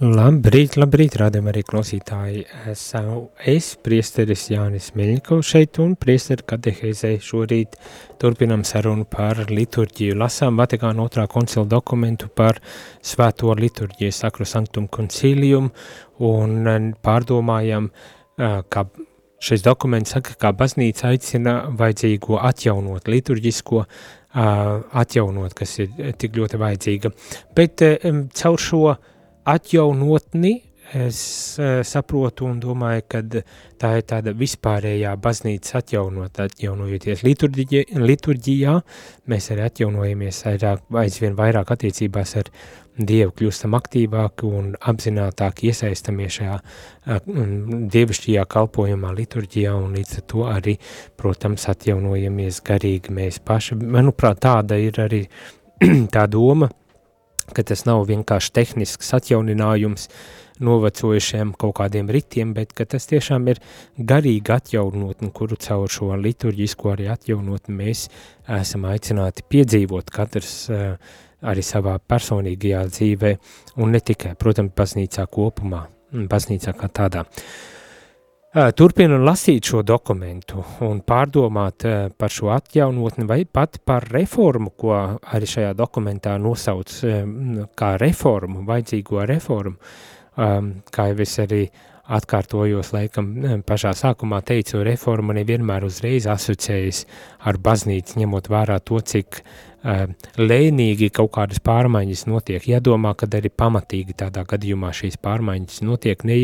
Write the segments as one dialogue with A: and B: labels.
A: Labrīt, labrīt, rādam arī klausītāji. Esmu es, priesteris Jānis Meļņikovs šeit un priesteru katehēzē šorīt turpinam sarunu par liturģiju. Lasām Vatikāna otrā koncila dokumentu par svēto liturģiju, sakru sanktum concilium un pārdomājam, ka šis dokuments saka, kā baznīca aicina vajadzīgo atjaunot, liturģisko atjaunot, kas ir tik ļoti vajadzīga. Bet caur šo atjaunotni es uh, saprotu un domāju, ka tā ir tāda vispārējā baznīcas atjaunot, atjaunojoties liturģijā, liturģijā mēs arī atjaunojamies vairāk, aizvien vairāk attiecībās ar Dievu, kļūstam aktīvāki un apzinātāki iesaistamies šajā uh, dievišķajā kalpojumā liturģijā un līdz ar to arī, protams, atjaunojamies garīgi mēs paši. Manuprāt, tāda ir arī tā doma, ka tas nav vienkārši tehnisks atjauninājums novecojušiem kaut kādiem ritiem, bet ka tas tiešām ir garīgi atjaunotni, kuru caur šo liturģisko arī atjaunotni mēs esam aicināti piedzīvot katrs uh, arī savā personīgajā dzīvē un ne tikai, protams, baznīcā kopumā, baznīcā kā tādā. Uh, Turpinu lasīt šo dokumentu un pārdomāt par šo atjaunotni vai pat par reformu, ko arī šajā dokumentā nosauc kā reformu, vajadzīgo reformu, kā jau es arī atkārtojos, laikam pašā sākumā teicu, reforma nevienmēr uzreiz asociējas ar baznīcu, ņemot vērā to, cik lēnīgi kaut kādas pārmaiņas notiek. Jādomā, ka arī pamatīgi tādā gadījumā šīs pārmaiņas notiek ne,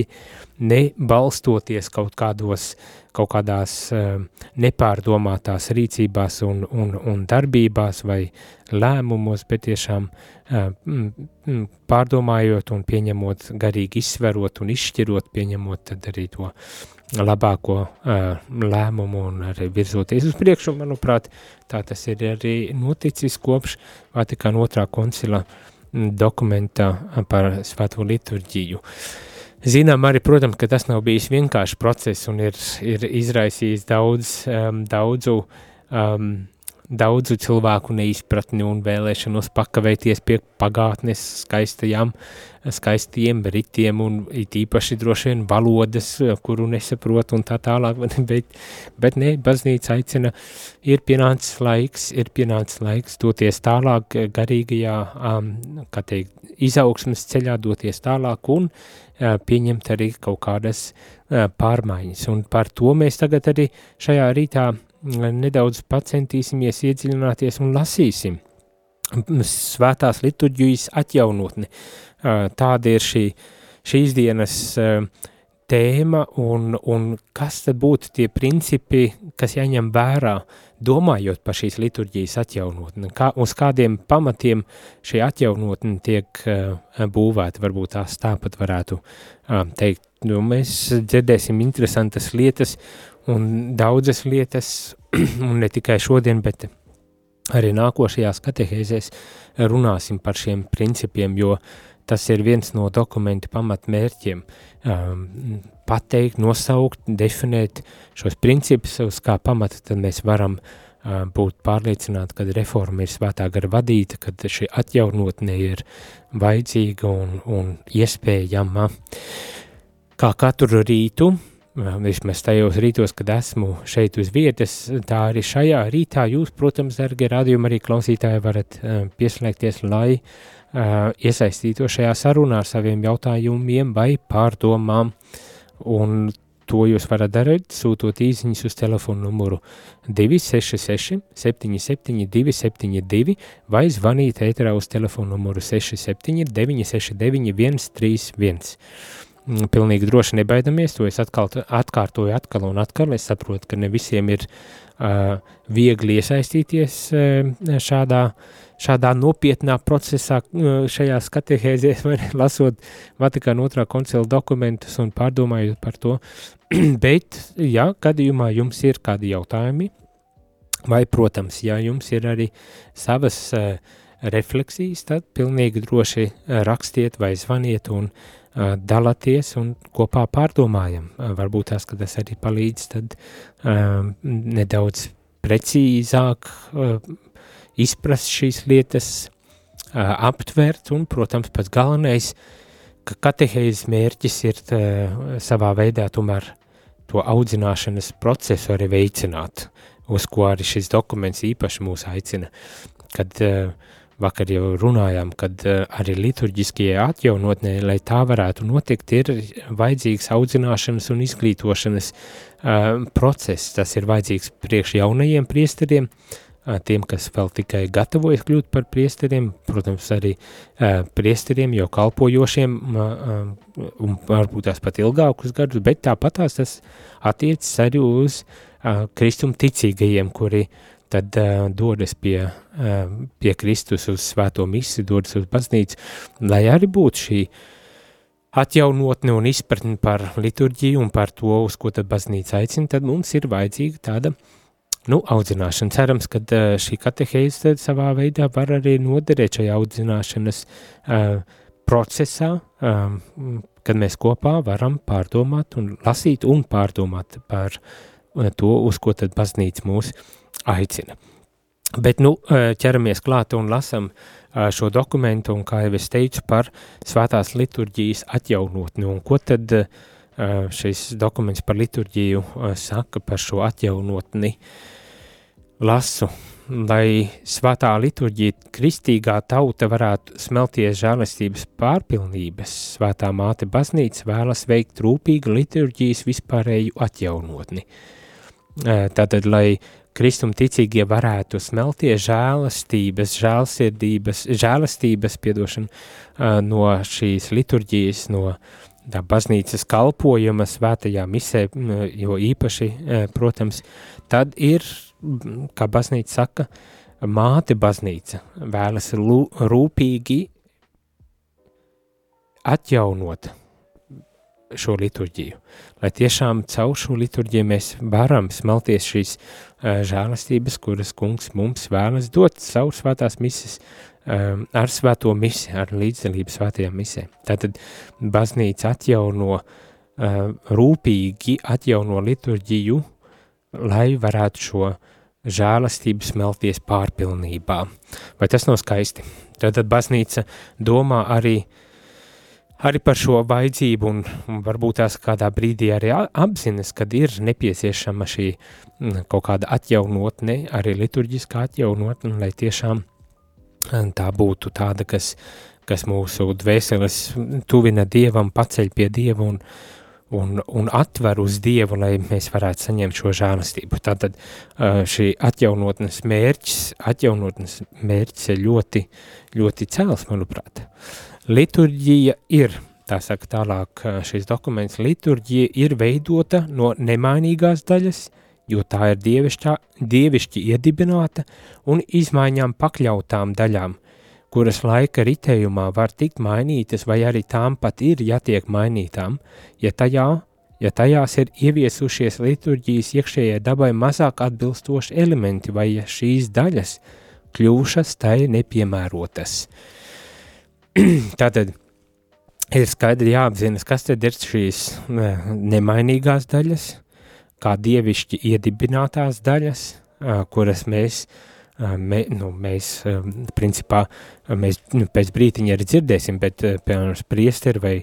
A: ne balstoties kaut kādos, kaut kādās nepārdomātās rīcībās un, un, un darbībās vai lēmumos, bet tiešām pārdomājot un pieņemot, garīgi izsverot un izšķirot, pieņemot tad arī to labāko uh, lēmumu un arī virzoties uz priekšu. Manuprāt, tā tas ir arī noticis kopš Vatikāna otrā koncila dokumenta par svēto liturģiju. Zinām arī, protams, ka tas nav bijis vienkāršs process un ir, ir izraisījis daudz, um, daudzu um, daudzu cilvēku neizpratni un vēlēšanos pakavēties pie pagātnes skaistajām, skaistiem ritiem un īpaši droši vien valodas, kuru nesaprot un tā tālāk, bet, bet ne, baznīca aicina, ir pienācis laiks, ir pienācis laiks doties tālāk garīgajā, kā teikt, izaugsmas ceļā doties tālāk un uh, pieņemt arī kaut kādas uh, pārmaiņas. Un par to mēs tagad arī šajā rītā nedaudz pacentīsimies iedziļināties un lasīsim svētās liturģijas atjaunotni. Tāda ir šī, šīs dienas tēma un, un kas tad būtu tie principi, kas jāņem vērā, domājot par šīs liturģijas atjaunotni, kā, uz kādiem pamatiem šī atjaunotni tiek būvēta, varbūt tās tāpat varētu teikt. Nu, mēs dzirdēsim interesantas lietas un daudzas lietas, un ne tikai šodien, bet arī nākošajās katehēzēs runāsim par šiem principiem, jo tas ir viens no dokumentu pamatmērķiem um, – pateikt, nosaukt, definēt šos principus, uz kā pamata tad mēs varam uh, būt pārliecināti, ka reforma ir svētā gara vadīta, kad šī atjaunotne ir vajadzīga un, un iespējama. Kā katru rītu, vismaz tajos rītos, kad esmu šeit uz vietas, tā arī šajā rītā jūs, protams, dargie radījumi arī klausītāji varat uh, pieslēgties, lai uh, iesaistīto šajā sarunā ar saviem jautājumiem vai pārdomām, un to jūs varat darīt, sūtot īziņas uz telefonu numuru 266 77 272 vai zvanīt ēterā uz telefonu numuru 67 969 131. Mm, pilnīgi droši nebaidamies, to es atkal, atkārtoju atkal un atkal, es saprotu, ka ne visiem ir uh, viegli iesaistīties uh, šādā, šādā nopietnā procesā, uh, vai ne, lasot Vatikāna otrā koncila dokumentus un pārdomājot par to, bet, ja gadījumā jums ir kādi jautājumi, vai, protams, ja jums ir arī savas uh, refleksijas, tad pilnīgi droši rakstiet vai zvaniet un uh, dalāties un kopā pārdomājam. Varbūt tās, ka tas arī palīdz tad nedaudz precīzāk izprast šīs lietas, aptvert un, protams, pats galvenais, ka katehēzes mērķis ir tā, savā veidā tomēr to audzināšanas procesu arī veicināt, uz ko arī šis dokuments īpaši mūs aicina, kad vakar jau runājām, kad arī liturģiskajai atjaunotnē, lai tā varētu notikt, ir vajadzīgs audzināšanas un izglītošanas uh, process. Tas ir vajadzīgs priekš jaunajiem priesteriem, uh, tiem, kas vēl tikai gatavojas kļūt par priesteriem, protams, arī uh, priesteriem jau kalpojošiem, uh, un varbūt tās pat ilgākus gadus, bet tāpatās tas attiecas arī uz uh, kristum ticīgajiem, kuri uh, tad uh, dodas pie, uh, pie Kristus uz svēto misi, dodas uz baznīcu, lai arī būtu šī atjaunotne un izpratne par liturģiju un par to, uz ko tad baznīca aicina, tad mums ir vajadzīga tāda, nu, audzināšana. Cerams, ka uh, šī katehēze savā veidā var arī noderēt šajā audzināšanas uh, procesā, um, kad mēs kopā varam pārdomāt un lasīt un pārdomāt par to, uz ko tad baznīca mūs aicina. Bet nu, ķeramies klāt un lasam šo dokumentu, un kā jau es teicu, par svētās liturģijas atjaunotni. Un ko tad šis dokuments par liturģiju saka par šo atjaunotni? Lasu, lai svētā liturģija kristīgā tauta varētu smelties žēlestības pārpilnības, svētā māte baznīca vēlas veikt rūpīgu liturģijas vispārēju atjaunotni. Tātad, lai kristumticīgie varētu smelties žēlastības, žēlsirdības, žēlastības, piedošana, no šīs liturģijas, no tā baznīcas kalpojuma svētajā misē, jo īpaši, protams, tad ir, kā baznīca saka, māte baznīca vēlas rūpīgi atjaunot šo liturģiju, lai tiešām caur šo liturģiju mēs varam smelties šīs uh, žēlastības, kuras kungs mums vēlas dot caur svētās mises, um, ar svēto misi, ar līdzdalību svētajā misē. Tātad baznīca atjauno, uh, rūpīgi atjauno liturģiju, lai varētu šo žēlastību smelties pārpilnībā. Vai tas nav skaisti? Tātad baznīca domā arī uh, arī par šo vajadzību un, un varbūt tās kādā brīdī arī apzinas, kad ir nepieciešama šī kaut kāda atjaunotne, arī liturģiskā atjaunotne, lai tiešām tā būtu tāda, kas, kas mūsu dvēseles tuvina Dievam, paceļ pie Dieva un, un, un atver uz Dievu, lai mēs varētu saņemt šo žēlastību. Tātad šī atjaunotnes mērķis, atjaunotnes mērķis ir ļoti, ļoti cēls, manuprāt. Liturģija ir, tā saka tālāk šis dokuments, liturģija ir veidota no nemainīgās daļas, jo tā ir dievišķā, dievišķi iedibināta un izmaiņām pakļautām daļām, kuras laika ritējumā var tikt mainītas vai arī tām pat ir jātiek mainītām, ja, tajā, ja tajās ir ieviesušies liturģijas iekšējai dabai mazāk atbilstoši elementi vai ja šīs daļas kļūšas tai nepiemērotas. Tātad ir skaidri jāapzinas, kas tad ir šīs nemainīgās daļas, kā dievišķi iedibinātās daļas, kuras mēs, mē, nu, mēs principā, mēs nu, pēc brītiņa arī dzirdēsim, bet, piemēram, priesteri vai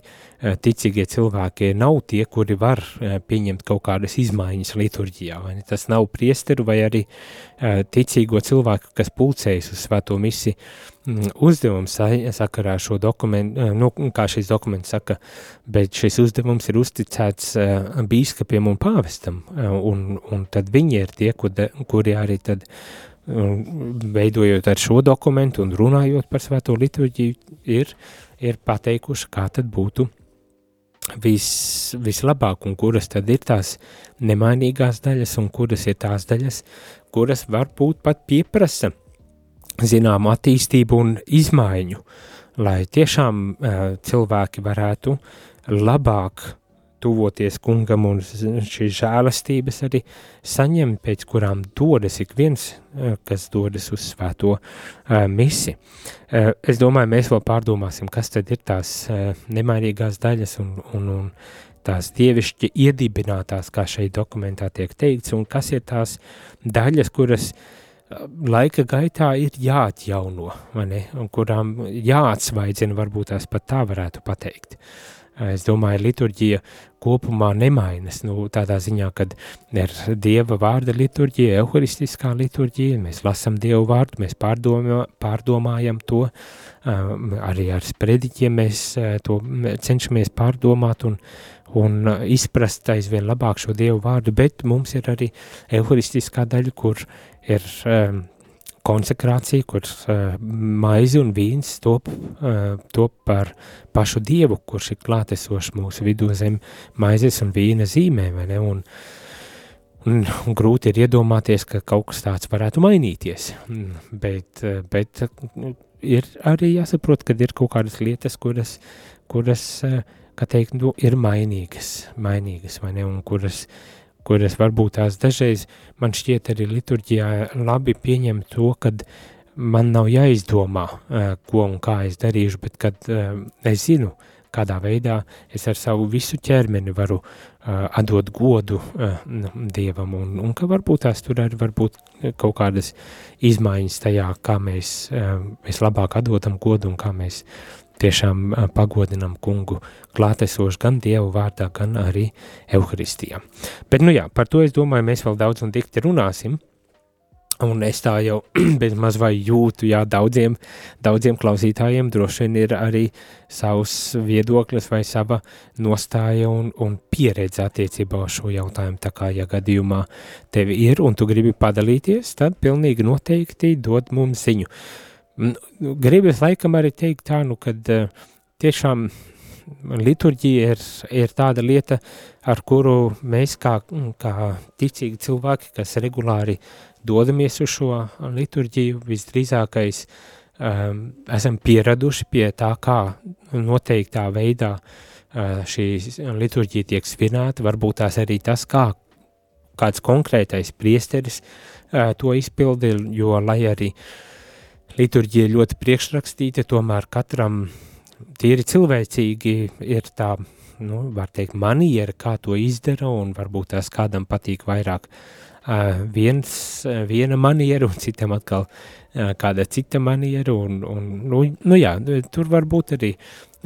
A: ticīgie cilvēki nav tie, kuri var pieņemt kaut kādas izmaiņas liturģijā, vai ne? Tas nav priesteru vai arī ticīgo cilvēku, kas pulcējas uz svēto misi, uzdevums sakarā ar šo dokumentu, nu, kā šis dokuments saka, bet šis uzdevums ir uzticēts bīskapiem un pāvestam, un, un tad viņi ir tie, kur, kuri arī tad veidojot ar šo dokumentu un runājot par svēto liturģiju, ir, ir pateikuši, kā tad būtu vis, vislabāk, un kuras tad ir tās nemainīgās daļas, un kuras ir tās daļas, kuras varbūt pat pieprasa zināmu attīstību un izmaiņu, lai tiešām uh, cilvēki varētu labāk tuvoties kungam un šīs žēlastības arī saņem, pēc kurām dodas ik viens, uh, kas dodas uz svēto uh, misi. Uh, es domāju, mēs vēl pārdomāsim, kas tad ir tās uh, nemainīgās daļas un, un, un tās dievišķi iedibinātās, kā šeit dokumentā tiek teikts, un kas ir tās daļas, kuras uh, laika gaitā ir jāatjauno, vai ne, un kurām jāatsvaidzina, varbūt tās pat tā varētu pateikt. Es domāju, liturģija kopumā nemainas, nu, tādā ziņā, kad ir Dieva vārda liturģija, euharistiskā liturģija, mēs lasam Dievu vārdu, mēs pārdomā, pārdomājam to, um, arī ar sprediķiem mēs uh, to cenšamies pārdomāt un, un uh, izprast aizvien labāk šo Dievu vārdu, bet mums ir arī evharistiskā daļa, kur ir um, konsekrācija, kur uh, maizi un vīns top, uh, top par pašu Dievu, kurš ir klātesošs mūsu vidū zem maizes un vīna zīmē, vai ne, un, un, un grūti ir iedomāties, ka kaut kas tāds varētu mainīties, bet, uh, bet uh, ir arī jāsaprot, ka ir kaut kādas lietas, kuras, kuras uh, kā teikt, nu, ir mainīgas, mainīgas vai ne, un kuras, kuras varbūt tās dažreiz man šķiet arī liturģijā labi pieņem to, kad man nav jāizdomā, ko un kā es darīšu, bet kad es zinu, kādā veidā es ar savu visu ķermeni varu atdot godu uh, Dievam, un, un ka varbūt tās tur arī varbūt kaut kādas izmaiņas tajā, kā mēs, uh, mēs labāk atdodam godu un kā mēs tiešām pagodinam kungu klātesoši gan Dievu vārdā, gan arī Euharistijā. Bet, nu jā, par to es domāju, mēs vēl daudz un dikti runāsim, un es tā jau bez maz vai jūtu, jā, daudziem, daudziem klausītājiem droši vien ir arī savs viedoklis vai sava nostāja un, un pieredze attiecībā uz šo jautājumu, tā kā, ja gadījumā tevi ir un tu gribi padalīties, tad pilnīgi noteikti dod mums ziņu. Uh, gribas laikam arī teikt tā, nu, kad uh, tiešām liturģija ir, ir tāda lieta, ar kuru mēs kā, kā ticīgi cilvēki, kas regulāri dodamies uz šo liturģiju, visdrīzākais um, esam pieraduši pie tā, kā noteiktā veidā uh, šī liturģija tiek svinēta, varbūt tās arī tas, kā kāds konkrētais priesteris uh, to izpildi, jo lai arī uh, liturģija ļoti priekšrakstīta, tomēr katram tīri cilvēcīgi ir tā, nu, var teikt, maniera, kā to izdara, un varbūt tās kādam patīk vairāk uh, viens, viena maniera, un citam atkal uh, kāda cita maniera, un, un nu, nu jā, tur var būt arī,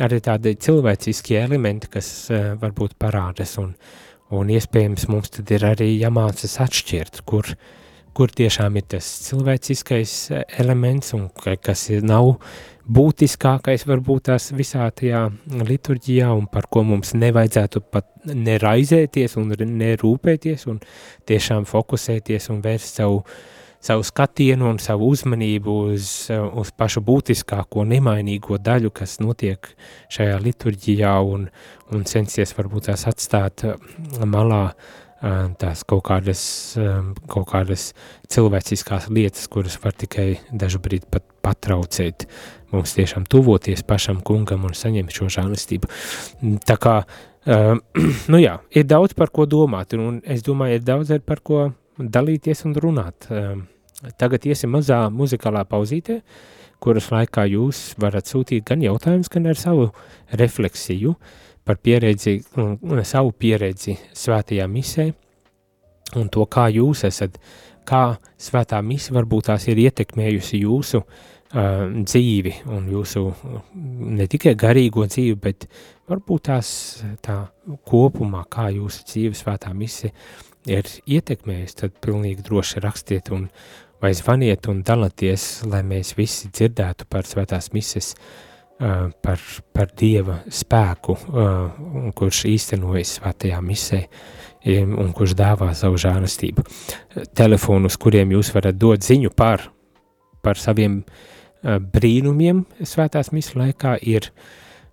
A: arī tādi cilvēciskie elementi, kas uh, varbūt parādas, un, un iespējams mums tad ir arī jāmācas atšķirt, kur uh, kur tiešām ir tas cilvēciskais eh, elements un kas nav būtiskākais varbūt tās visā tajā liturģijā un par ko mums nevajadzētu pat neraizēties un nerūpēties un tiešām fokusēties un vērst savu, savu skatienu un savu uzmanību uz, uz pašu būtiskāko nemainīgo daļu, kas notiek šajā liturģijā un, un censties varbūt tās atstāt malā uh, tās kaut kādas, kaut kādas cilvēciskās lietas, kuras var tikai dažu brīdi pat patraucēt mums tiešām tuvoties pašam kungam un saņemt šo žālistību. Tā kā, nu jā, ir daudz par ko domāt, un es domāju, ir daudz ar par ko dalīties un runāt. Tagad iesim mazā muzikālā pauzītē, kuras laikā jūs varat sūtīt gan jautājumus, gan ar savu refleksiju. Uh, par pieredzi, savu pieredzi svētajā misē un to, kā jūs esat, kā svētā mise varbūt tās ir ietekmējusi jūsu uh, dzīvi un jūsu ne tikai garīgo dzīvi, bet varbūt tās tā kopumā, kā jūsu dzīve svētā mise ir ietekmējusi, tad pilnīgi droši rakstiet un vai zvaniet un dalieties, lai mēs visi dzirdētu par svētās mises uh, par, par Dieva spēku, kurš īstenojas svētajā misē un kurš dāvā savu žālastību. Telefonu, uz kuriem jūs varat dot ziņu par, par saviem brīnumiem svētās misu laikā, ir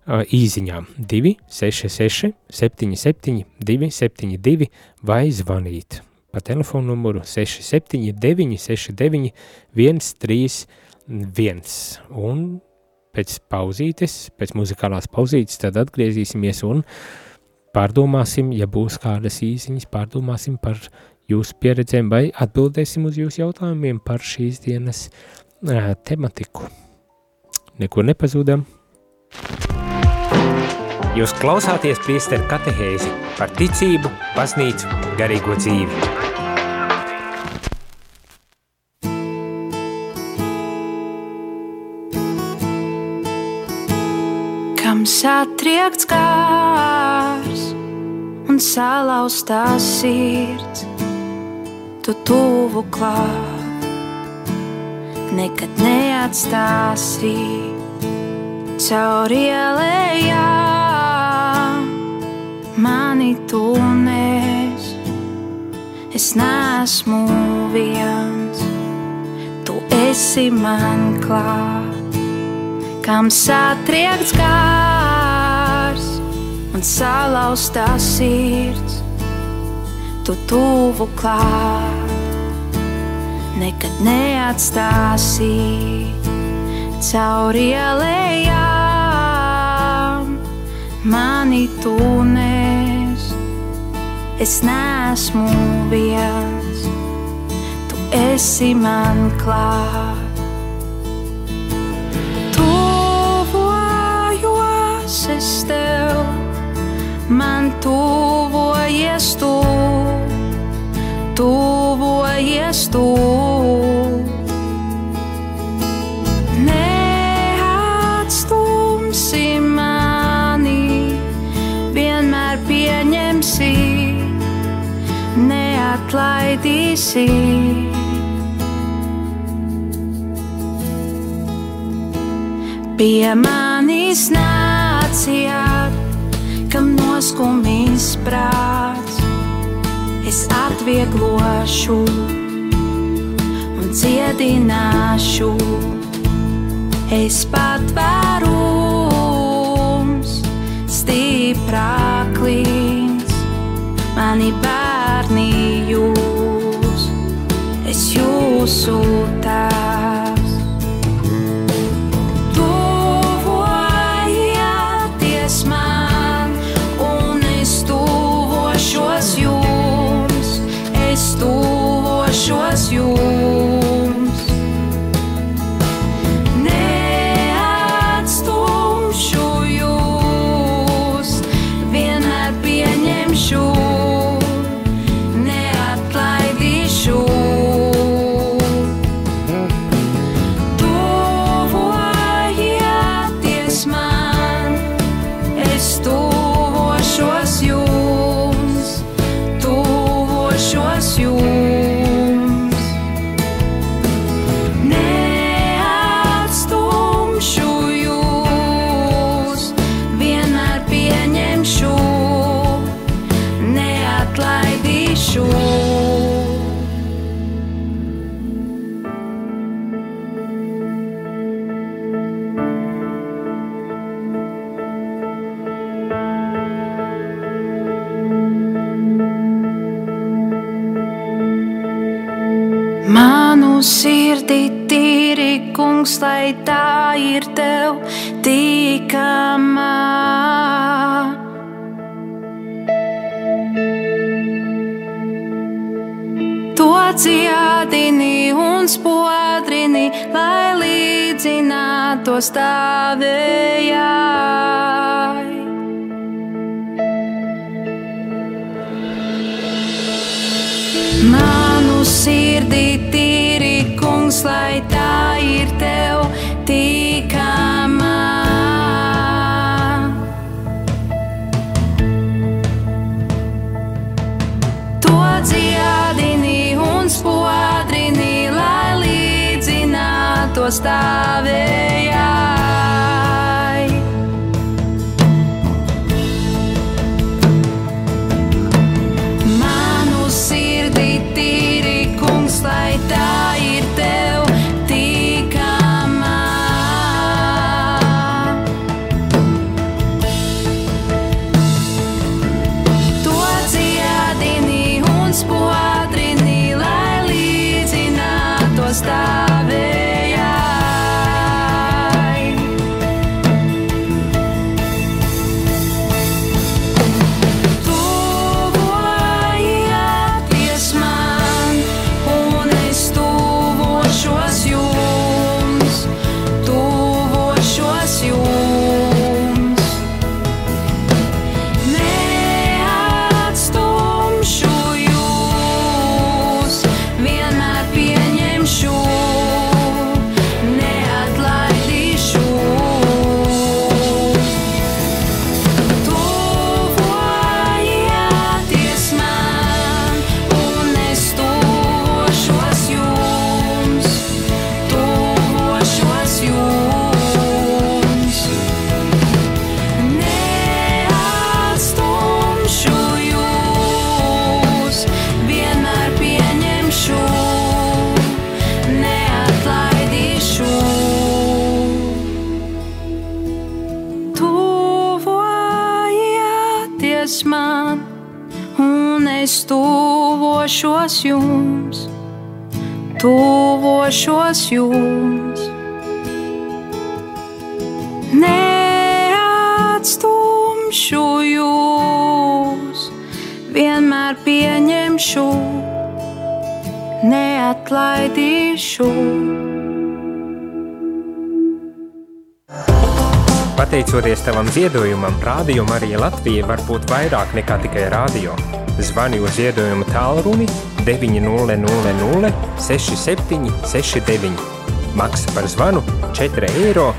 A: īziņām 266 77 272 vai zvanīt pa telefonu numuru 679 69 131 un pēc pauzītes, pēc muzikālās pauzītes, tad atgriezīsimies un pārdomāsim, ja būs kādas īsiņas, pārdomāsim par jūsu pieredzēm vai atbildēsim uz jūsu jautājumiem par šīs dienas uh, tematiku. Neko nepazūdam.
B: Jūs klausāties priesteru katehēzi par ticību, baznīcu, garīgo dzīvi.
C: Satriekts kārs un salauztā sirds, tu tuvu klāt, nekad neatstāsi caur ielējām. Mani tu nes, es nesmu viens, tu esi man klāt, kam satriekts kārs un salauztā sirds, tu tuvu klāt, nekad neatstāsi caur ielējām. Mani tu nes, es nesmu viens, tu esi man klāt. Tuvojos es tev, man tuvojies tu, tuvojies tu. Neatstumsi mani, vienmēr pieņemsi, neatlaidīsi. Pie manis nācijāt, kam noskumīs prāts, es atvieglošu un dziedināšu. Es patvērums, stiprāk līdz mani bērni jūs, es jūsu tēvs. Lai tā ir tev tīkamā. To dziedini un spodrini, lai līdzinātu stāvējai. Manu sirdī tīri, kungs, lai tā līdzinātu tuvošos jums, tuvošos jums. Neatstumšu jūs, vienmēr pieņemšu, neatlaidīšu.
B: Pateicoties tavam ziedojumam, Rādio Marija Latvija var būt vairāk nekā tikai rādio. Zvani uz ziedojumu tālruni 900 67 69. Maksa par zvanu 4 eiro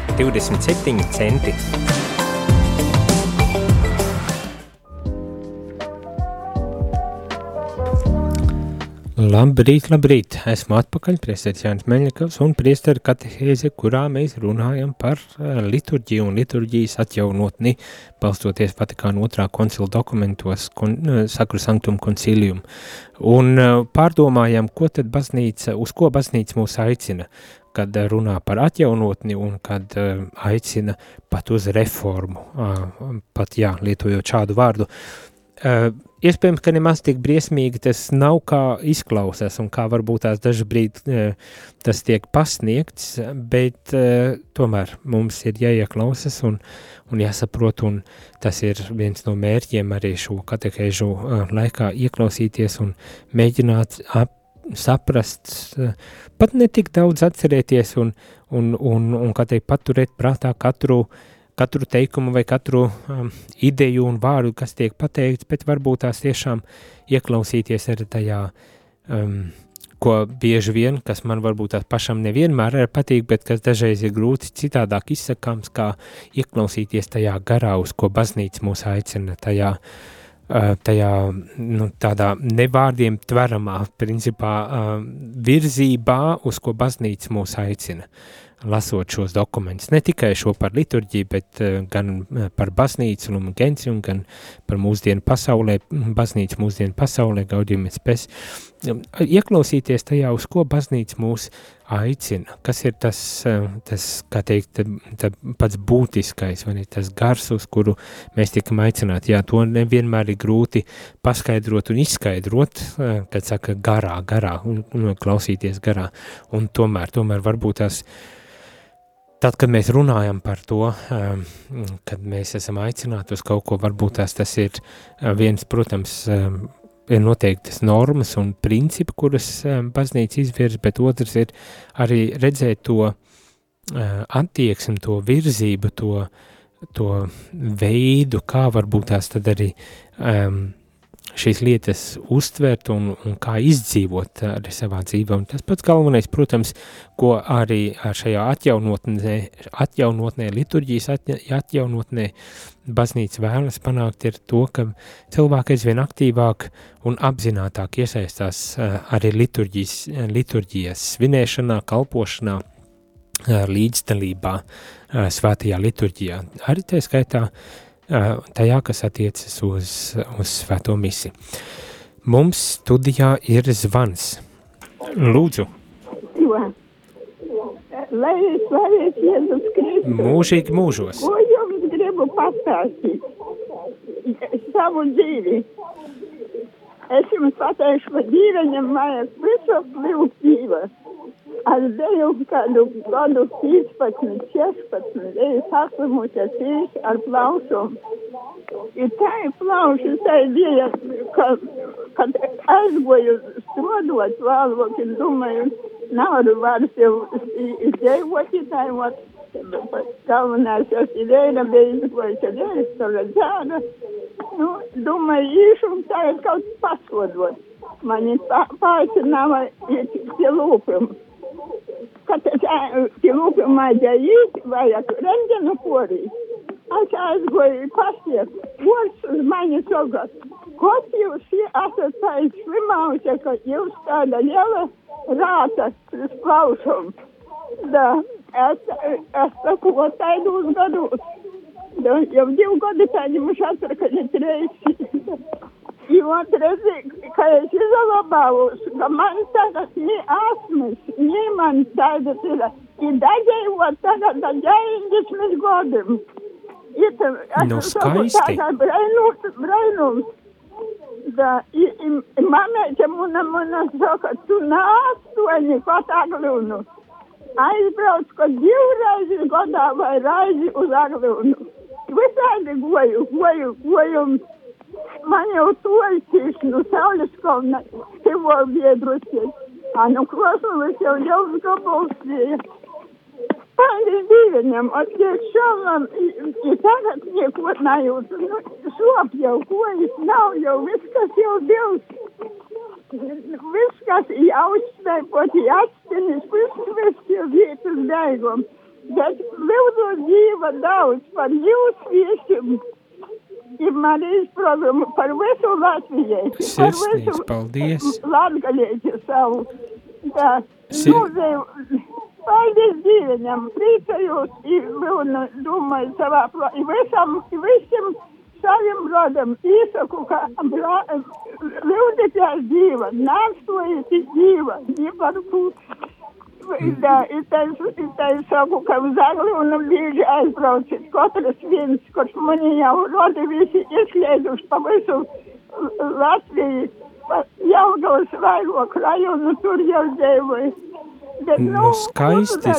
A: Labrīt, labrīt! Esmu atpakaļ, priesteris Jānis Meļņikovs un priesteri katehēze, kurā mēs runājam par eh, liturģiju un liturģijas atjaunotni, balstoties Vatikāna otrā koncila dokumentos, kon, eh, Sakru Sanctum Concilium. Un eh, pārdomājam, ko tad baznīca, uz ko baznīca mūs aicina, kad runā par atjaunotni un kad aicina pat uz reformu, pat jā, lietojot šādu vārdu. Iespējams, ka nemaz tik briesmīgi tas nav kā izklausās un kā varbūt tās dažbrīd uh, tas tiek pasniegts, bet uh, tomēr mums ir jāieklausas un, un jāsaprot, un tas ir viens no mērķiem arī šo katehēžu uh, laikā ieklausīties un mēģināt ap, saprast, pat ne tik daudz atcerēties un, un, un, un kā teikt, paturēt prātā katru uh, katru teikumu vai katru um, ideju un vārdu, kas tiek pateikts, bet varbūt tās tiešām ieklausīties arī tajā, um, ko bieži vien, kas man varbūt tās pašam nevienmēr ir patīk, bet kas dažreiz ir grūti citādāk izsakāms, kā ieklausīties tajā garā, uz ko baznīca mūs aicina, tajā, uh, tajā nu, tādā nevārdiem tveramā, principā uh, virzībā, uz ko baznīca mūs aicina. Uh, lasot šos dokumentus. Ne tikai šo par liturģiju, bet uh, gan eh, par baznīcu un gencium, gan par mūsdienu pasaulē, baznīcu mūsdienu pasaulē, gaudījumies pēc. Ieklausīties tajā, uz ko baznīca mūs aicina, kas ir tas, uh, tas kā teikt, tā, pats būtiskais, vai ne, tas gars, uz kuru mēs tikam aicināti. Jā, to nevienmēr ir grūti paskaidrot un izskaidrot, kad saka garā, garā, un, un klausīties garā, un tomēr, tomēr varbūt tās Tad, kad mēs runājam par to, um, kad mēs esam aicināti uz kaut ko, varbūt tās tas ir uh, viens, protams, um, ir noteiktas normas un principi, kuras um, baznīca izvirz, bet otrs ir arī redzēt to uh, attieksmi, to virzību, to, to veidu, kā varbūt tās tad arī um, šīs lietas uztvert un, un kā izdzīvot arī savā dzīvē. Un tas pats galvenais, protams, ko arī šajā atjaunotnē, atjaunotnē liturģijas atjaunotnē baznīca vēlas panākt, ir to, ka cilvēki aizvien aktīvāk un apzinātāk iesaistās arī liturģijas, liturģijas svinēšanā, kalpošanā, līdzdalībā svētajā liturģijā. Arī tā skaitā uh, tajā, kas attiecas uz, uz svēto misi. Mums studijā ir zvans. Lūdzu.
D: Jo. Lai slavēts Jēzus Kristus.
A: Mūžīgi mūžos.
D: Ko jums gribu pastāstīt? Savu dzīvi. Es jums pateikšu, ka dzīveņam vajag visu kļūt dzīves. Es biju kādu gadu 15, 16, eju saslimusies īsi ar plaušumu. Ir tā ir plauša, tā ir bija, ka, kad aizgoju strodot vēlāk, es domāju, naudu vairs jau izdzīvot, tā ir galvenais, jau ir viena bija izgojusi vēstule, tāda. Nu, domāju, īšu un tā ir kaut pasodot. Mani pāicināja pie lūpuma kad tie lūgumā ģējīt, vajag rentgenu porīt. Es aizgoju pasiet, vārds uz mani tagad. Kot jūs esat tā slimausie, ka jūs tāda liela rāta uz klausumu. Da, es, es saku, ko taidos gados. Da, jau divu gadu taņemuši atpakaļ reizes. I otrais, ka es izlabavos, ka man tagad ni asmas, ni man tagad ir, i daļai, o tagad da 90 gadiem. Ir tā,
A: Nu, skaisti.
D: Tā kā brainums, brainums. Da, i, i, mamēķa muna, muna saka, tu nāstoņi kaut aglūnu. Aizbrauc, ka divreiz gadā vai reizi uz aglūnu. Visādi goju, goju, goju. Man jau toļķis, nu, saules kalna, stivo biedrusies. A, nu, krosnulis jau jau gabals bija. Paldies Dievam, attiek šalam, ja tagad neko nejūtu. Nu, šop jau, ko es nav jau, viss, kas jau Dievs. Viss, kas jāuzsveipot, jāatstinis, viss, viss jau vietas beigum. Bet lūdzu dzīva daudz par jūsu viesiem. Ir Marijas programma par visu Latvijai.
A: Sirsnīgs paldies.
D: Latgalieši savu. Tā,
A: Si-
D: mūzēju, paldies Dievam, priecājos, ir un domāju savā visam, visam saviem rodam īsaku, ka ļaudīties dzīva, nāstojies dzīva, nevar būt. Tā, ir tā, ir tā, saku, ka uz Agli un bieži aizbrauciet, katrs viens, kurš mani jau rodi visi izslēduši pa visu Latviju, pa Jelgavas vairoku rajonu, tur jau dzīvoju. Bet,
A: Nu, skaisti,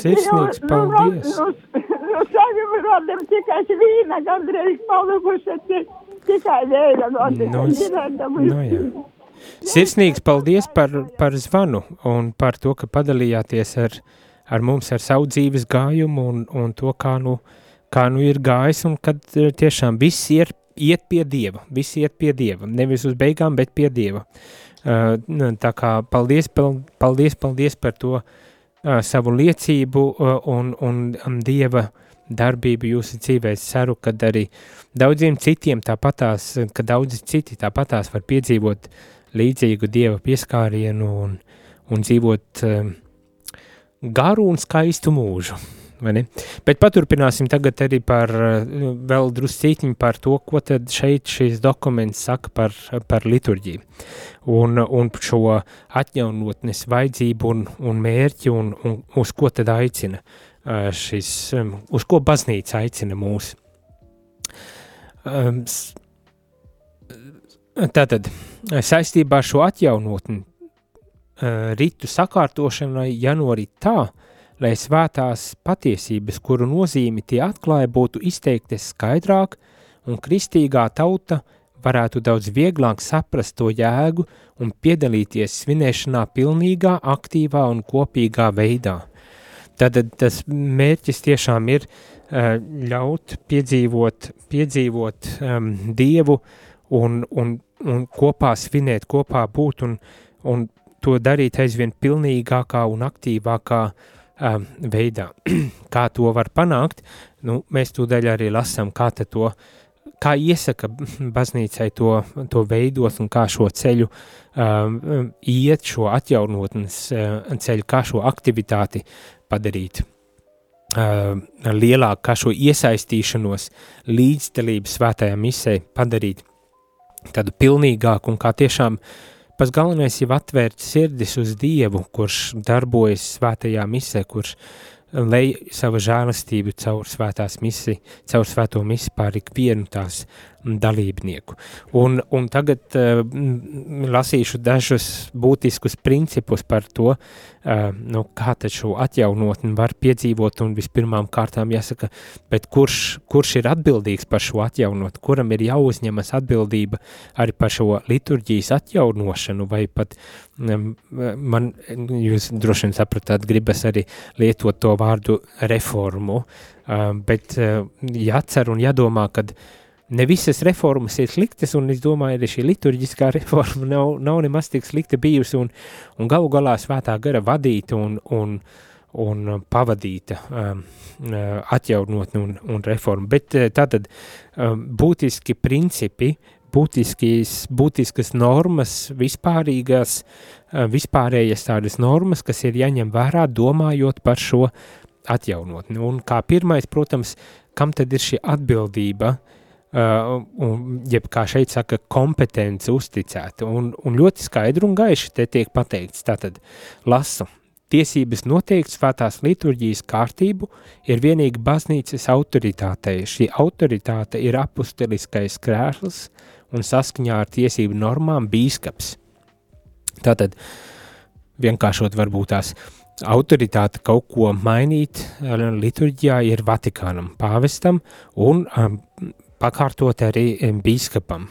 A: sirsnīgs paldies.
D: Nu, nu, saviem rodam tikai vīna, gandrīz palikuši ti- tikai vēja rodi.
A: Nu, s- nu jā. Sirsnīgs paldies par, par zvanu un par to, ka padalījāties ar, ar mums ar savu dzīves gājumu un, un to, kā nu, kā nu ir gājis un kad eh, tiešām viss ir iet pie Dieva, viss iet pie Dieva, nevis uz beigām, bet pie Dieva. Uh, tā kā paldies, pal- paldies, paldies par to uh, savu liecību uh, un, un Dieva darbību jūsu dzīvē. Es ceru, ka arī daudziem citiem tāpatās, ka daudzi citi tāpatās var piedzīvot līdzīgu Dieva pieskārienu un, un dzīvot um, garu un skaistu mūžu. Bet paturpināsim tagad arī par uh, vēl druscītiņu par to, ko tad šeit šis dokuments saka par, par liturģiju un, un šo atjaunotnes vajadzību un, un mērķi un, un uz ko tad aicina uh, šis, um, uz ko baznīca aicina mūs. Um, Tātad, saistībā ar šo atjaunotni ritu sakārtošanai jānorit tā, lai svētās patiesības, kuru nozīmi tie atklāja, būtu izteiktas skaidrāk, un kristīgā tauta varētu daudz vieglāk saprast to jēgu un piedalīties svinēšanā pilnīgā, aktīvā un kopīgā veidā. Tad tas mērķis tiešām ir uh, ļaut piedzīvot, piedzīvot um, Dievu un, un, un kopā svinēt, kopā būt un, un to darīt aizvien pilnīgākā un aktīvākā um, veidā. kā to var panākt, nu, mēs tūdaļ arī lasām, kā to, kā iesaka baznīcai to, to veidot un kā šo ceļu um, iet, šo atjaunotnes uh, ceļu, kā šo aktivitāti padarīt uh, lielāku, kā šo iesaistīšanos līdzdalību svētajā misē padarīt tādu pilnīgāku un kā tiešām pats galvenais ir atvērt sirdis uz Dievu, kurš darbojas svētajā misē, kurš lej savu žēlastību caur svētās misi, caur svēto misi pār ikvienu tās dalībnieku. Un, un tagad uh, lasīšu dažus būtiskus principus par to, uh, nu, kā šo atjaunotni var piedzīvot, un vispirmām kārtām jāsaka, kurš, kurš ir atbildīgs par šo atjaunot, kuram ir jāuzņemas atbildība arī par šo liturģijas atjaunošanu, vai pat um, man, jūs droši vien sapratāt, gribas arī lietot to vārdu reformu, uh, bet uh, jācer un jādomā, kad ne visas reformas ir sliktas, un es domāju, arī šī liturģiskā reforma nav, nav nemaz tik slikta bijusi, un, un galu galā svētā gara vadīta un, un, un pavadīta um, atjaunotni un, un reforma. Bet tātad um, būtiski principi, būtiskīs, būtiskas normas, vispārīgās, uh, vispārējas tādas normas, kas ir jāņem vērā, domājot par šo atjaunotni. Un kā pirmais, protams, kam tad ir šī atbildība, Uh, un, jeb kā šeit saka, kompetence uzticēta. Un, un ļoti skaidri un gaiši te tiek pateikts, tātad lasu. tiesības noteikt svētās liturģijas kārtību ir vienīgi baznīcas autoritātei. Šī autoritāte ir apusteliskais krēsls un saskaņā ar tiesību normām bīskaps. Tātad, vienkāršot varbūt tās autoritāte kaut ko mainīt liturģijā ir Vatikānam, pāvestam un um, pakārtot arī bīskapam.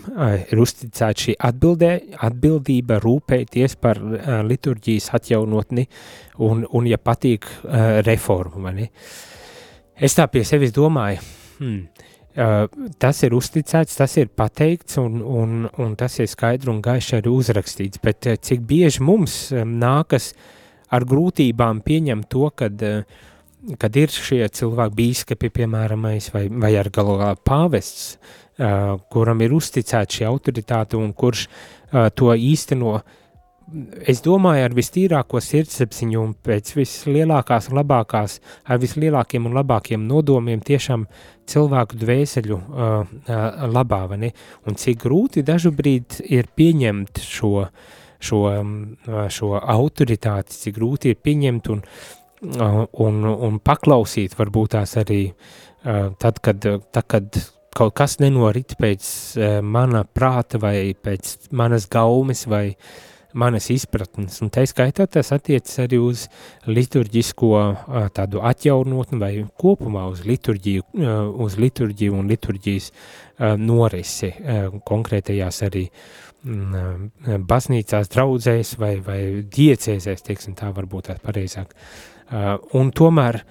A: Ir uzticēta šī atbildē, atbildība rūpēties par uh, liturģijas atjaunotni un, un ja patīk, uh, reformu. Mani. Es tā pie sevis domāju, hmm, tas ir uzticēts, tas ir pateikts un, un, un tas ir skaidri un gaiši arī uzrakstīts, bet cik bieži mums um, nākas ar grūtībām pieņemt to, kad uh, kad ir šie cilvēki, bīskapi, piemēram, vai, vai ar galu galā pāvests, uh, kuram ir uzticēta šī autoritāte un kurš uh, to īsteno, es domāju, ar vistīrāko sirdsapziņu un pēc vislielākās un labākās, ar vislielākiem un labākiem nodomiem tiešām cilvēku dvēseļu uh, uh, labā, vai ne? Un cik grūti dažu brīdi ir pieņemt šo, šo, šo autoritāti, cik grūti ir pieņemt un uh, un, un paklausīt varbūt tās arī tad, kad, tad, kad kaut kas nenorit pēc mana prāta vai pēc manas gaumes vai manas izpratnes, un tā skaitā tas attiecas arī uz liturģisko tādu atjaunotni vai kopumā uz liturģiju, uz liturģiju un liturģijas norisi konkrētajās arī baznīcās draudzēs vai, vai diecēzēs, teiksim tā varbūt tās pareizāk. Uh, Uh, un tomēr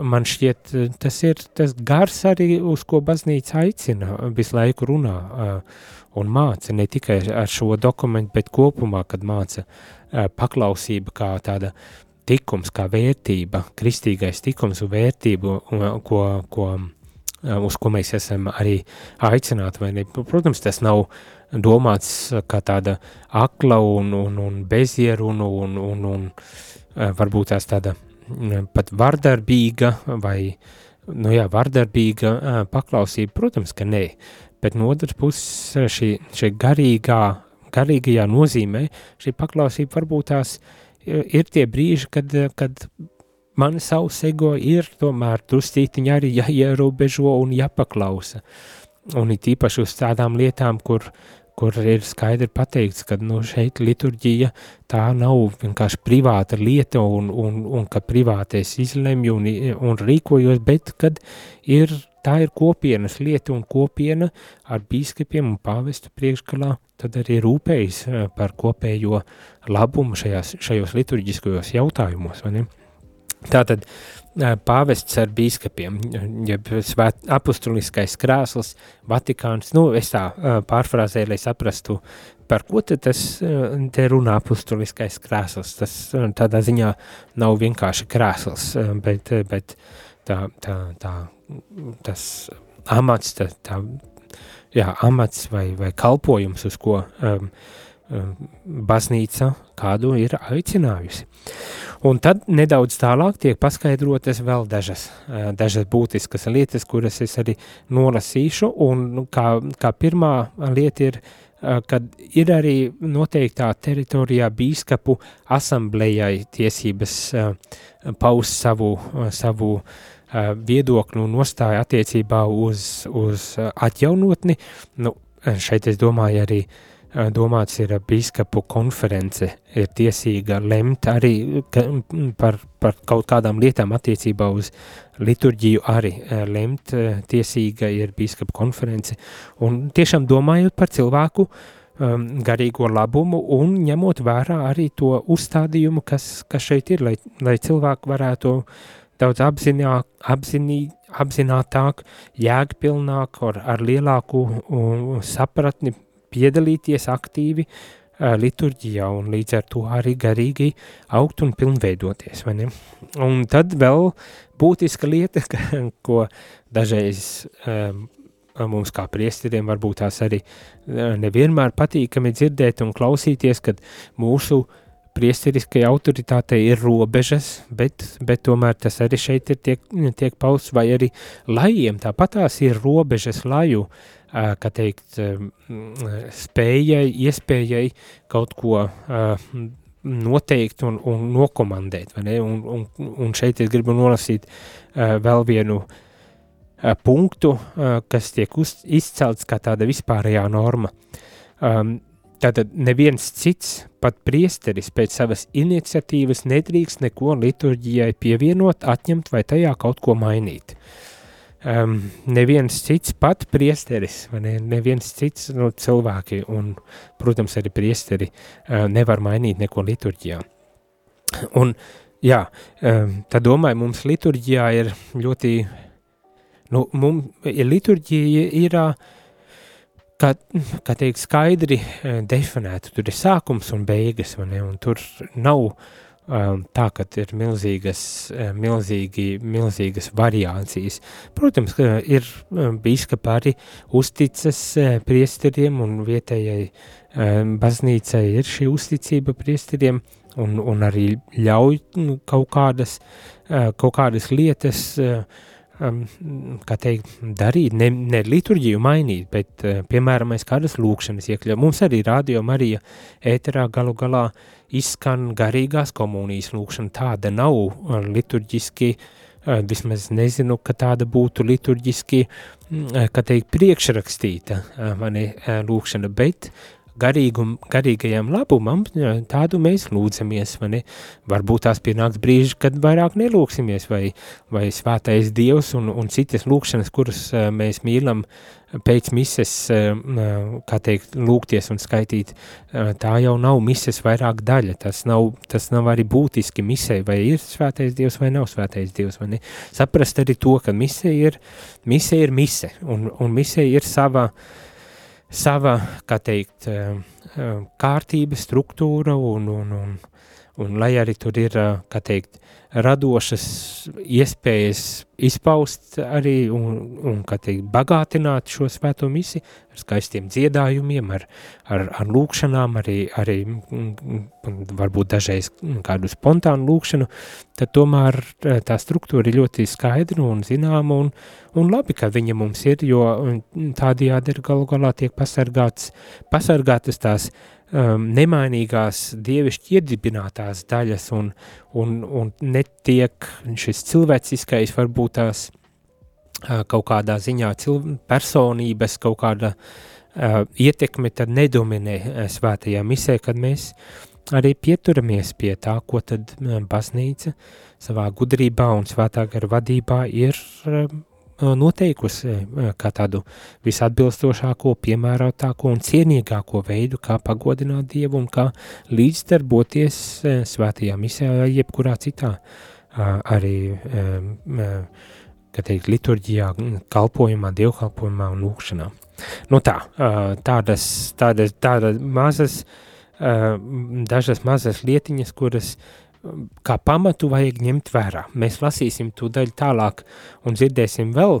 A: man šķiet, tas ir tas gars arī, uz ko baznīca aicina visu laiku runā uh, un māca, ne tikai ar šo dokumentu, bet kopumā, kad māca paklausība kā tāda tikums, kā vērtība, kristīgais tikums un vērtību, ko, ko, uz ko mēs esam arī aicināti, vai ne? Protams, tas nav domāts kā tāda akla un, un, un bezierunu un, un, un, un varbūt tās tāda pat vardarbīga vai, nu jā, vardarbīga paklausība, protams, ka nē, bet no otras puses šī, šī garīgā, garīgajā nozīmē šī paklausība varbūt tās ir tie brīži, kad, kad man savs ego ir tomēr druscītiņi arī jāierobežo un jāpaklausa. Un it īpaši uz tādām lietām, kur, kur ir skaidri pateikts, ka nu, šeit liturģija tā nav vienkārši privāta lieta un, un, un ka privātais izlemj un, un rīkojos, bet kad ir, tā ir kopienas lieta un kopiena ar bīskapiem un pāvestu priekšgalā, tad arī rūpējas eh, par kopējo labumu šajās, šajos liturģiskajos jautājumos. Tātad pāvests ar bīskapiem, jeb svēt, apustuliskais krēsls, Vatikāns, nu, es tā pārfrāzēju, lai saprastu, par ko te tas te runā apustuliskais krēsls. Tas tādā ziņā nav vienkārši krēsls, bet, bet tā, tā, tā, tas amats, tā, tā jā, amats vai, vai kalpojums, uz ko um, baznīca kādu ir aicinājusi. Un tad nedaudz tālāk tiek paskaidrotas vēl dažas, dažas būtiskas lietas, kuras es arī nolasīšu, un nu, kā, kā pirmā lieta ir, kad ir arī noteiktā teritorijā bīskapu asamblējai tiesības paust savu, savu viedokli un nostāju attiecībā uz, uz atjaunotni. Nu, šeit es domāju arī uh, domāts ir biskupu konference, ir tiesīga lemt arī par, par kaut kādām lietām attiecībā uz liturģiju arī lemt tiesīga ir biskupu konference. Un tiešām domājot par cilvēku um, garīgo labumu un ņemot vērā arī to uzstādījumu, kas, kas šeit ir, lai, lai cilvēki varētu daudz apzināk, apzinī, apzinātāk, jēgpilnāk, ar, ar lielāku um, sapratni piedalīties aktīvi uh, liturģijā un līdz ar to arī garīgi augt un pilnveidoties? Un tad vēl būtiska lieta, ka, ko dažreiz um, mums kā priesteriem varbūt tās arī nevienmēr patīkami dzirdēt un klausīties, kad mūsu priesteriskajai autoritātei ir robežas, bet, bet tomēr tas arī šeit ir tiek, tiek pausts, vai arī lajiem tāpatās ir robežas laju kā teikt, spējai, iespējai kaut ko noteikt un, un nokomandēt, vai ne? Un, un, un šeit es gribu nolasīt vēl vienu punktu, kas tiek uz, izcelts kā tāda vispārējā norma. Um, Tātad neviens cits, pat priesteris pēc savas iniciatīvas nedrīkst neko liturģijai pievienot, atņemt vai tajā kaut ko mainīt. Um, neviens cits, pat priesteris, ne, neviens cits no nu, cilvēki, un, protams, arī priesteri uh, nevar mainīt neko liturģijā. Un, jā, um, tad domāju, mums liturģijā ir ļoti, nu, mums, liturģija ir uh, kā, kā teikt, skaidri eh, definēta. Tur ir sākums un beigas, ne, un tur nav um, tā, ka ir milzīgas, eh, milzīgi, milzīgas variācijas. Protams, ka ir bīskapa arī uzticas priesteriem un vietējai um, baznīcai ir šī uzticība priesteriem un, un arī ļauj nu, kaut kādas, kaut kādas lietas uh, um, kā teikt, darīt, ne, ne liturģiju mainīt, bet, uh, piemēram, mēs kādas lūkšanas iekļaujam. Mums arī Radio Marija ēterā galu galā izskan garīgās komunijas lūkšana. Tāda nav uh, liturģiski, uh, vismaz nezinu, ka tāda būtu liturģiski, uh, kā teikt, priekšrakstīta mani lūkšana, bet garīgum, garīgajam labumam, tādu mēs lūdzamies, vai ne? Varbūt tās pienāks brīži, kad vairāk nelūksimies, vai, vai svētais Dievs un, un citas lūkšanas, kuras mēs mīlam pēc mises, kā teikt, lūgties un skaitīt, tā jau nav mises vairāk daļa, tas nav, tas nav arī būtiski misē, vai ir svētais Dievs vai nav svētais Dievs, vai ne? Saprast arī to, ka mise ir, mise ir mise, un, un mise ir sava, uh, sava, kā teikt, eh, eh, kārtība, struktūra un, un, un, un lai arī tur ir, eh, kā teikt, radošas iespējas izpaust arī un, un kā teikt, bagātināt šo svēto misi ar skaistiem dziedājumiem, ar, ar, ar lūkšanām, arī, arī varbūt dažreiz kādu spontānu lūkšanu, tad tomēr tā struktūra ir ļoti skaidra un zināma un, un labi, ka viņa mums ir, jo tādējādi ir galu galā tiek pasargāts, pasargātas tās um, nemainīgās dievišķi iedibinātās daļas un, un, un netiek šis cilvēciskais varbūt tās uh, kaut kādā ziņā cilv, personības kaut kāda uh, ietekme tad nedominē uh, svētajā misē, kad mēs arī pieturamies pie tā, ko tad uh, baznīca savā gudrībā un svētā gara vadībā ir uh, noteikusi kā tādu visatbilstošāko, piemērotāko un cienīgāko veidu, kā pagodināt Dievu un kā līdzdarboties svētajā misijā, jebkurā citā arī, kā teikt, liturģijā, kalpojumā, dievkalpojumā un lūkšanā. Nu tā, tādas, tādas, tādas mazas, dažas mazas lietiņas, kuras kā pamatu vajag ņemt vērā. Mēs lasīsim to daļu tālāk un dzirdēsim vēl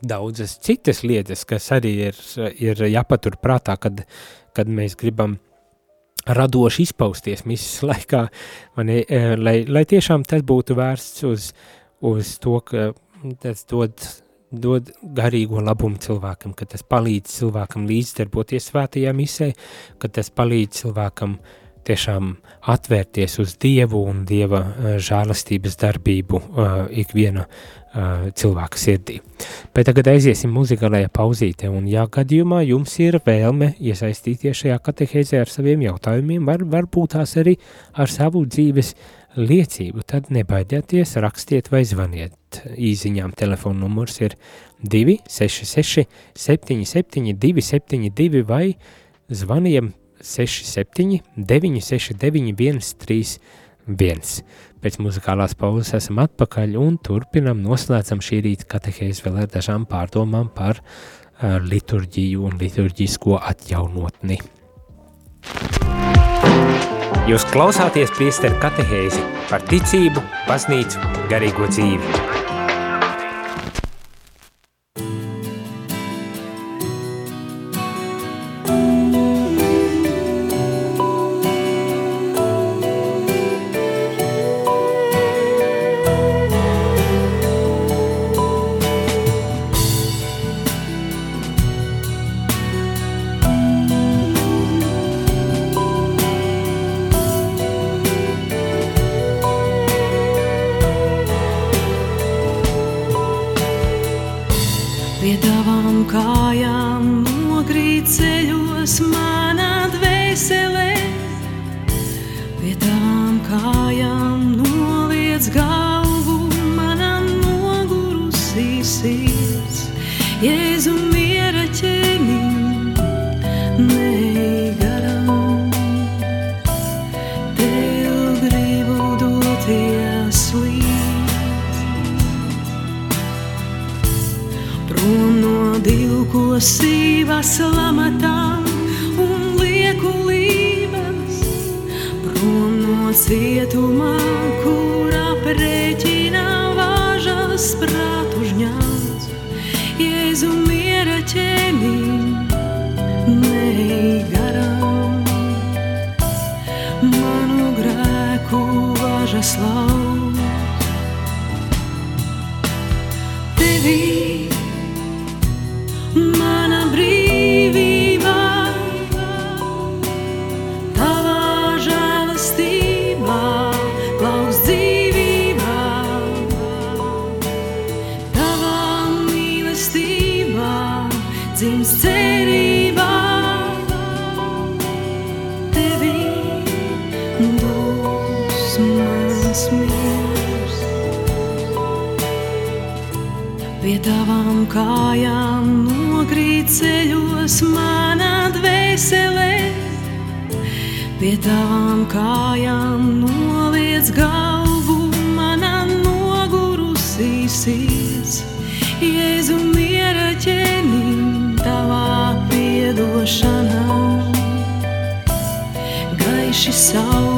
A: daudzas citas lietas, kas arī ir, ir jāpatur prātā, kad, kad mēs gribam radoši izpausties misijas laikā, mani, e, lai, lai tiešām tas būtu vērsts uz, uz to, ka tas dod, dod garīgo labumu cilvēkam, ka tas palīdz cilvēkam līdzdarboties svētajā misē, ka tas palīdz cilvēkam uh, tiešām atvērties uz Dievu un Dieva uh, žēlastības darbību uh, ikviena uh, cilvēka sirdī. Bet tagad aiziesim muzikālajā pauzītē, un ja gadījumā jums ir vēlme iesaistīties šajā katehēzē ar saviem jautājumiem, var, varbūt tās arī ar savu dzīves liecību, tad nebaidieties, rakstiet vai zvaniet. Īziņām telefona numurs ir 266 77 272 vai zvaniem 67, 969, 131. Pēc muzikālās pauzes esam atpakaļ un turpinam noslēdzam šī rīta katehēzi vēl ar dažām pārdomām par uh, liturģiju un liturģisko atjaunotni. Jūs klausāties priesteru katehēzi par ticību, baznīcu, garīgo dzīvi.
C: Lamatām un liekulības, prom no cietumā, kur aprēķina vāžas prātu žņāts. Jēzu miera ķēniņ, neej garām, manu grēku vāžas lauz. Tevī kājām nogrīt ceļos manā dvēselē, pie tavām kājām noliec galvu manā nogurusī sirds. Jēzu miera ķēniņ, tavā piedošanā, gaiši saulēkti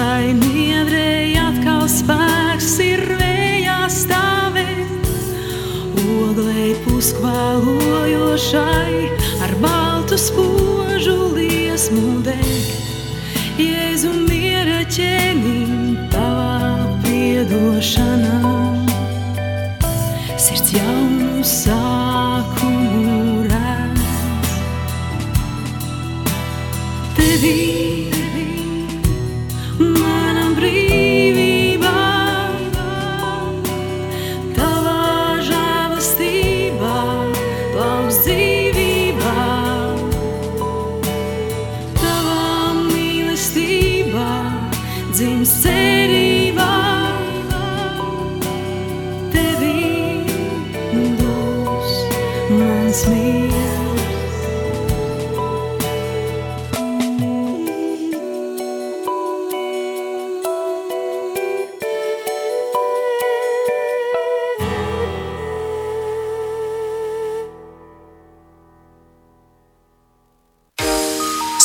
C: Ielūzušai niedrei atkal spēks ir vējā stāvēt. Oglei puskvēlojošai ar baltu spožu liesmu degt. Jēzu miera ķēniņ, tavā piedošanā.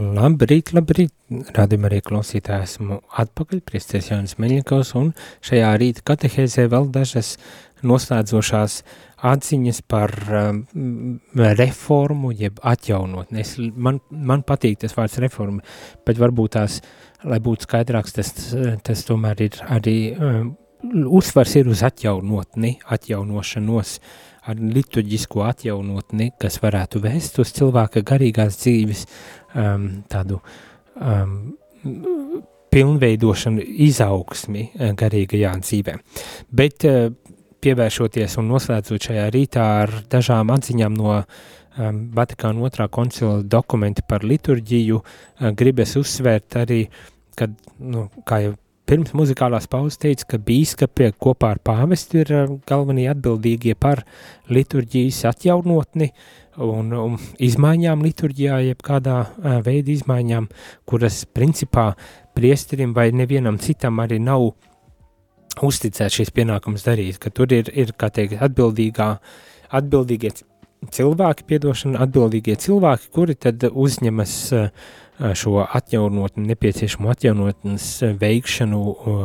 A: Labrīt, labrīt, rādījumā arī klausītāji esmu atpakaļ, priesties Jānis Meļņikovs, un šajā rīta katehēzē vēl dažas noslēdzošās atziņas par um, reformu, jeb atjaunotni. Es, man, man patīk tas vārds reforma, bet varbūt tās, lai būtu skaidrāks, tas, tas tomēr ir arī, um, uzsvars ir uz atjaunotni, atjaunošanos, ar liturģisko atjaunotni, kas varētu vēst uz cilvēka garīgās dzīves um, tādu um, pilnveidošanu, izaugsmi uh, garīgajā dzīvē. Bet uh, pievēršoties un noslēdzot šajā rītā ar dažām atziņām no um, Vatikāna otrā koncila dokumenti par liturģiju, uh, gribas uzsvērt arī, kad, nu, kā jau pirms muzikālās pauzes teica, ka bīskapi kopā ar pāvestu ir uh, galvenie atbildīgie par liturģijas atjaunotni un, un izmaiņām liturģijā, jeb kādā uh, veida izmaiņām, kuras principā priesterim vai nevienam citam arī nav uzticēt šīs pienākums darīt, ka tur ir, ir kā teikt, atbildīgā, atbildīgie cilvēki, piedošana, atbildīgie cilvēki, kuri tad uzņemas šo atjaunotni, nepieciešamo atjaunotnes veikšanu un,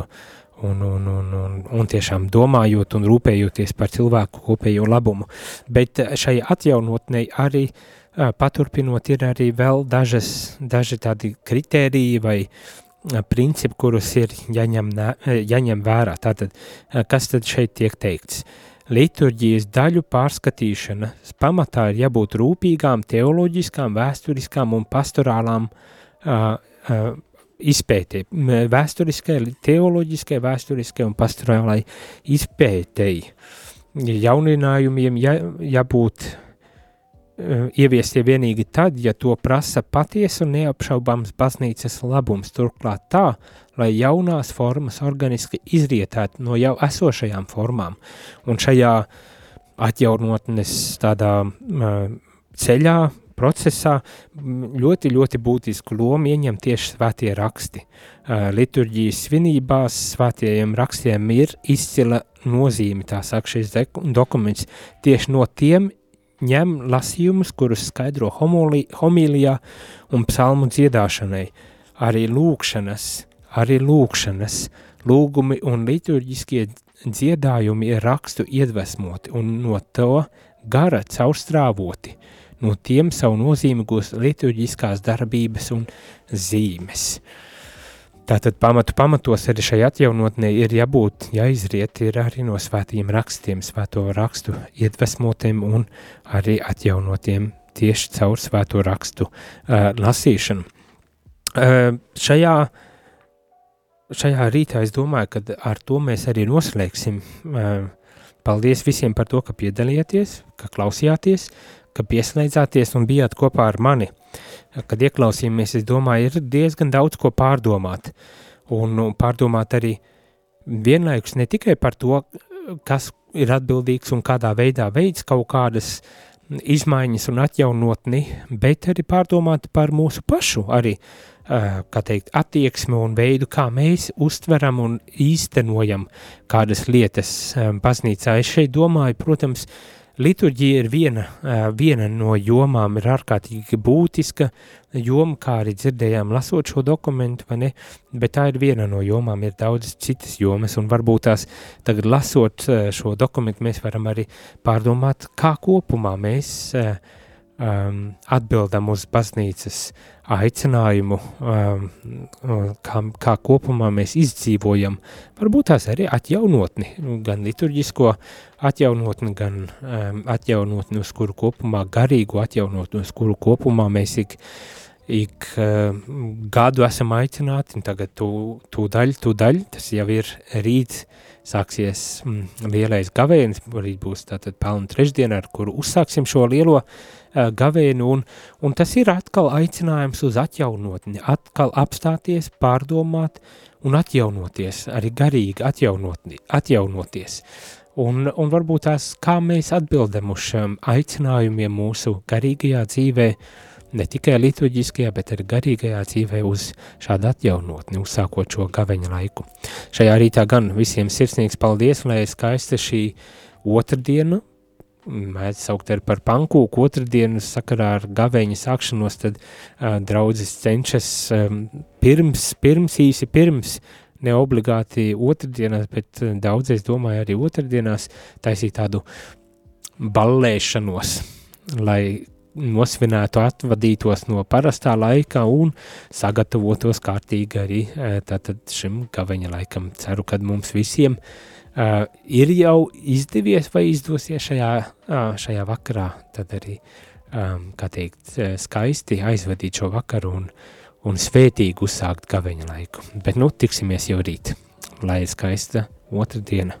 A: un, un, un, un tiešām domājot un rūpējoties par cilvēku kopējo labumu. Bet šai atjaunotnei arī paturpinot ir arī vēl dažas, daži tādi kritēriji vai uh, principi, kurus ir jāņem, jāņem vērā. Tātad, kas tad šeit tiek teikts? Liturģijas daļu pārskatīšana. Pamatā ir jābūt rūpīgām, teoloģiskām, vēsturiskām un pastorālām uh, uh, izpētē, vēsturiskai, teoloģiskai, vēsturiskai un pastorālai izpētēji. Jauninājumiem jā, jābūt ieviestie vienīgi tad, ja to prasa patiesa un neapšaubāms baznīcas labums, turklāt tā, lai jaunās formas organiski izrietētu no jau esošajām formām. Un šajā atjaunotnes tādā uh, ceļā, procesā ļoti, ļoti būtisku lomu ieņem tieši svētie raksti. Uh, liturģijas svinībās svētajiem rakstiem ir izcila nozīme, tā saka šis dokuments, tieši no tiem ņem lasījumus, kurus skaidro homīlijā un psalmu dziedāšanai, arī lūkšanas, arī lūkšanas, lūgumi un liturģiskie dziedājumi ir rakstu iedvesmoti un no to gara caurstrāvoti, no tiem savu nozīmi gūs liturģiskās darbības un zīmes. Tātad pamatu pamatos arī šai atjaunotnē ir jābūt, jāizriet ir arī no svētījiem rakstiem, svēto rakstu iedvesmotiem un arī atjaunotiem tieši caur svēto rakstu uh, lasīšanu. Uh, šajā, šajā rītā es domāju, ka ar to mēs arī noslēgsim. Uh, paldies visiem par to, ka piedalījāties, ka klausījāties, ka pieslēdzāties un bijāt kopā ar mani. Uh, kad ieklausījāmies, es domāju, ir diezgan daudz ko pārdomāt. Un, pārdomāt arī vienlaikus ne tikai par to, kas ir atbildīgs un kādā veidā veids kaut kādas izmaiņas un atjaunotni, bet arī pārdomāt par mūsu pašu arī, kā teikt, attieksmi un veidu, kā mēs uztveram un īstenojam kādas lietas baznīcā. Es šeit domāju, protams, uh, Liturģija ir viena, viena no jomām, ir ārkārtīgi būtiska joma, kā arī dzirdējām lasot šo dokumentu, bet tā ir viena no jomām, ir daudzas citas jomas, un varbūt tās tagad lasot šo dokumentu, mēs varam arī pārdomāt, kā kopumā mēs um, atbildam uz baznīcas aicinājumu, um, kā, kā kopumā mēs izdzīvojam, varbūt tās arī atjaunotni, gan liturģisko atjaunotni, gan um, atjaunotni, uz kuru kopumā garīgu atjaunotni, uz kuru kopumā mēs ik, ik uh, gadu esam aicināti, un tagad tu, tu daļ, tu daļ, tas jau ir rīt, sāksies mm, lielais gavēnis, arī būs tātad pelna trešdiena, ar kuru uzsāksim šo lielo uh, gavēnu, un, un tas ir atkal aicinājums uz atjaunotni, atkal apstāties, pārdomāt un atjaunoties, arī garīgi atjaunotni, atjaunoties. Un, un varbūt tās, kā mēs atbildam uz šiem aicinājumiem mūsu garīgajā dzīvē, ne tikai liturģiskajā, bet arī garīgajā dzīvē uz šādu atjaunotni, uzsākot šo gaveņa laiku. Šajā rītā gan visiem sirsnīgs paldies, lai skaista šī otrdiena, mēdz saukt arī par pankūku otrdienas sakarā ar gaveņa sākšanos, tad uh, draudzes cenšas um, pirms, pirms īsi pirms, ne obligāti otrdienās, bet uh, daudz, es domāju, arī otrdienās taisīt tādu ballēšanos, lai nosvinētu, atvadītos no parastā laika un sagatavotos kārtīgi arī tātad šim gaveņa laikam. Ceru, ka mums visiem uh, ir jau izdevies vai izdosies šajā, uh, šajā vakarā, tad arī, um, kā teikt, skaisti aizvadīt šo vakaru un, un svētīgi uzsākt gaveņa laiku. Bet nu tiksimies jau rīt, lai ir skaista otra diena.